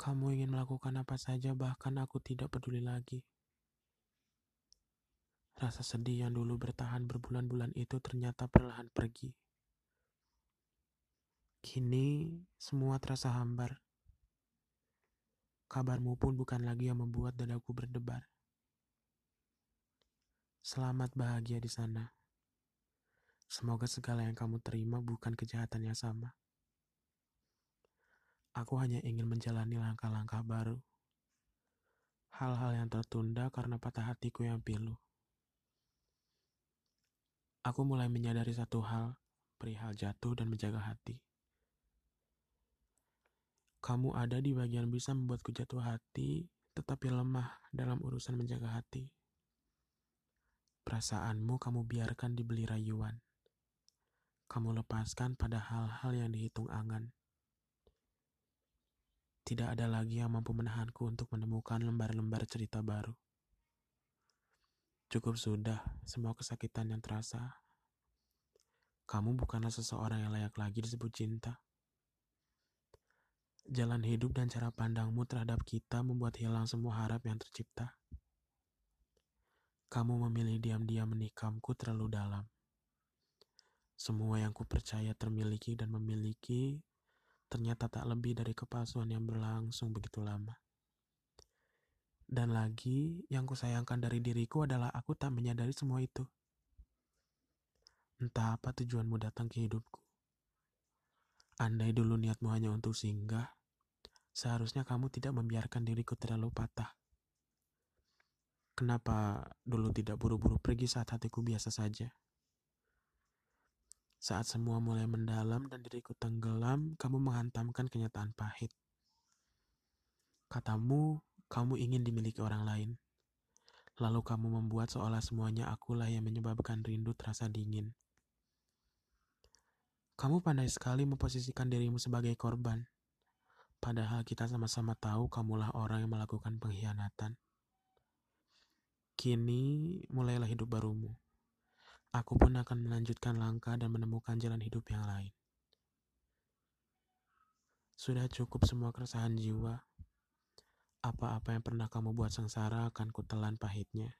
Kamu ingin melakukan apa saja, bahkan aku tidak peduli lagi. Rasa sedih yang dulu bertahan berbulan-bulan itu ternyata perlahan pergi. Kini semua terasa hambar. Kabarmu pun bukan lagi yang membuat dadaku berdebar. Selamat bahagia di sana. Semoga segala yang kamu terima bukan kejahatan yang sama. Aku hanya ingin menjalani langkah-langkah baru. Hal-hal yang tertunda karena patah hatiku yang pilu. Aku mulai menyadari satu hal, perihal jatuh dan menjaga hati. Kamu ada di bagian bisa membuatku jatuh hati, tetapi lemah dalam urusan menjaga hati. Perasaanmu kamu biarkan dibeli rayuan. Kamu lepaskan pada hal-hal yang dihitung angan. Tidak ada lagi yang mampu menahanku untuk menemukan lembar-lembar cerita baru. Cukup sudah semua kesakitan yang terasa. Kamu bukanlah seseorang yang layak lagi disebut cinta. Jalan hidup dan cara pandangmu terhadap kita membuat hilang semua harap yang tercipta. Kamu memilih diam-diam menikamku terlalu dalam. Semua yang ku percaya termiliki dan memiliki ternyata tak lebih dari kepalsuan yang berlangsung begitu lama. Dan lagi, yang kusayangkan dari diriku adalah aku tak menyadari semua itu. Entah apa tujuanmu datang ke hidupku. Andai dulu niatmu hanya untuk singgah, seharusnya kamu tidak membiarkan diriku terlalu patah. Kenapa dulu tidak buru-buru pergi saat hatiku biasa saja? Saat semua mulai mendalam dan diriku tenggelam, kamu menghantamkan kenyataan pahit. Katamu, kamu ingin dimiliki orang lain. Lalu kamu membuat seolah semuanya akulah yang menyebabkan rindu terasa dingin. Kamu pandai sekali memposisikan dirimu sebagai korban. Padahal kita sama-sama tahu kamulah orang yang melakukan pengkhianatan. Kini mulailah hidup barumu. Aku pun akan melanjutkan langkah dan menemukan jalan hidup yang lain. Sudah cukup semua keresahan jiwa. Apa-apa yang pernah kamu buat sengsara akan kutelan pahitnya.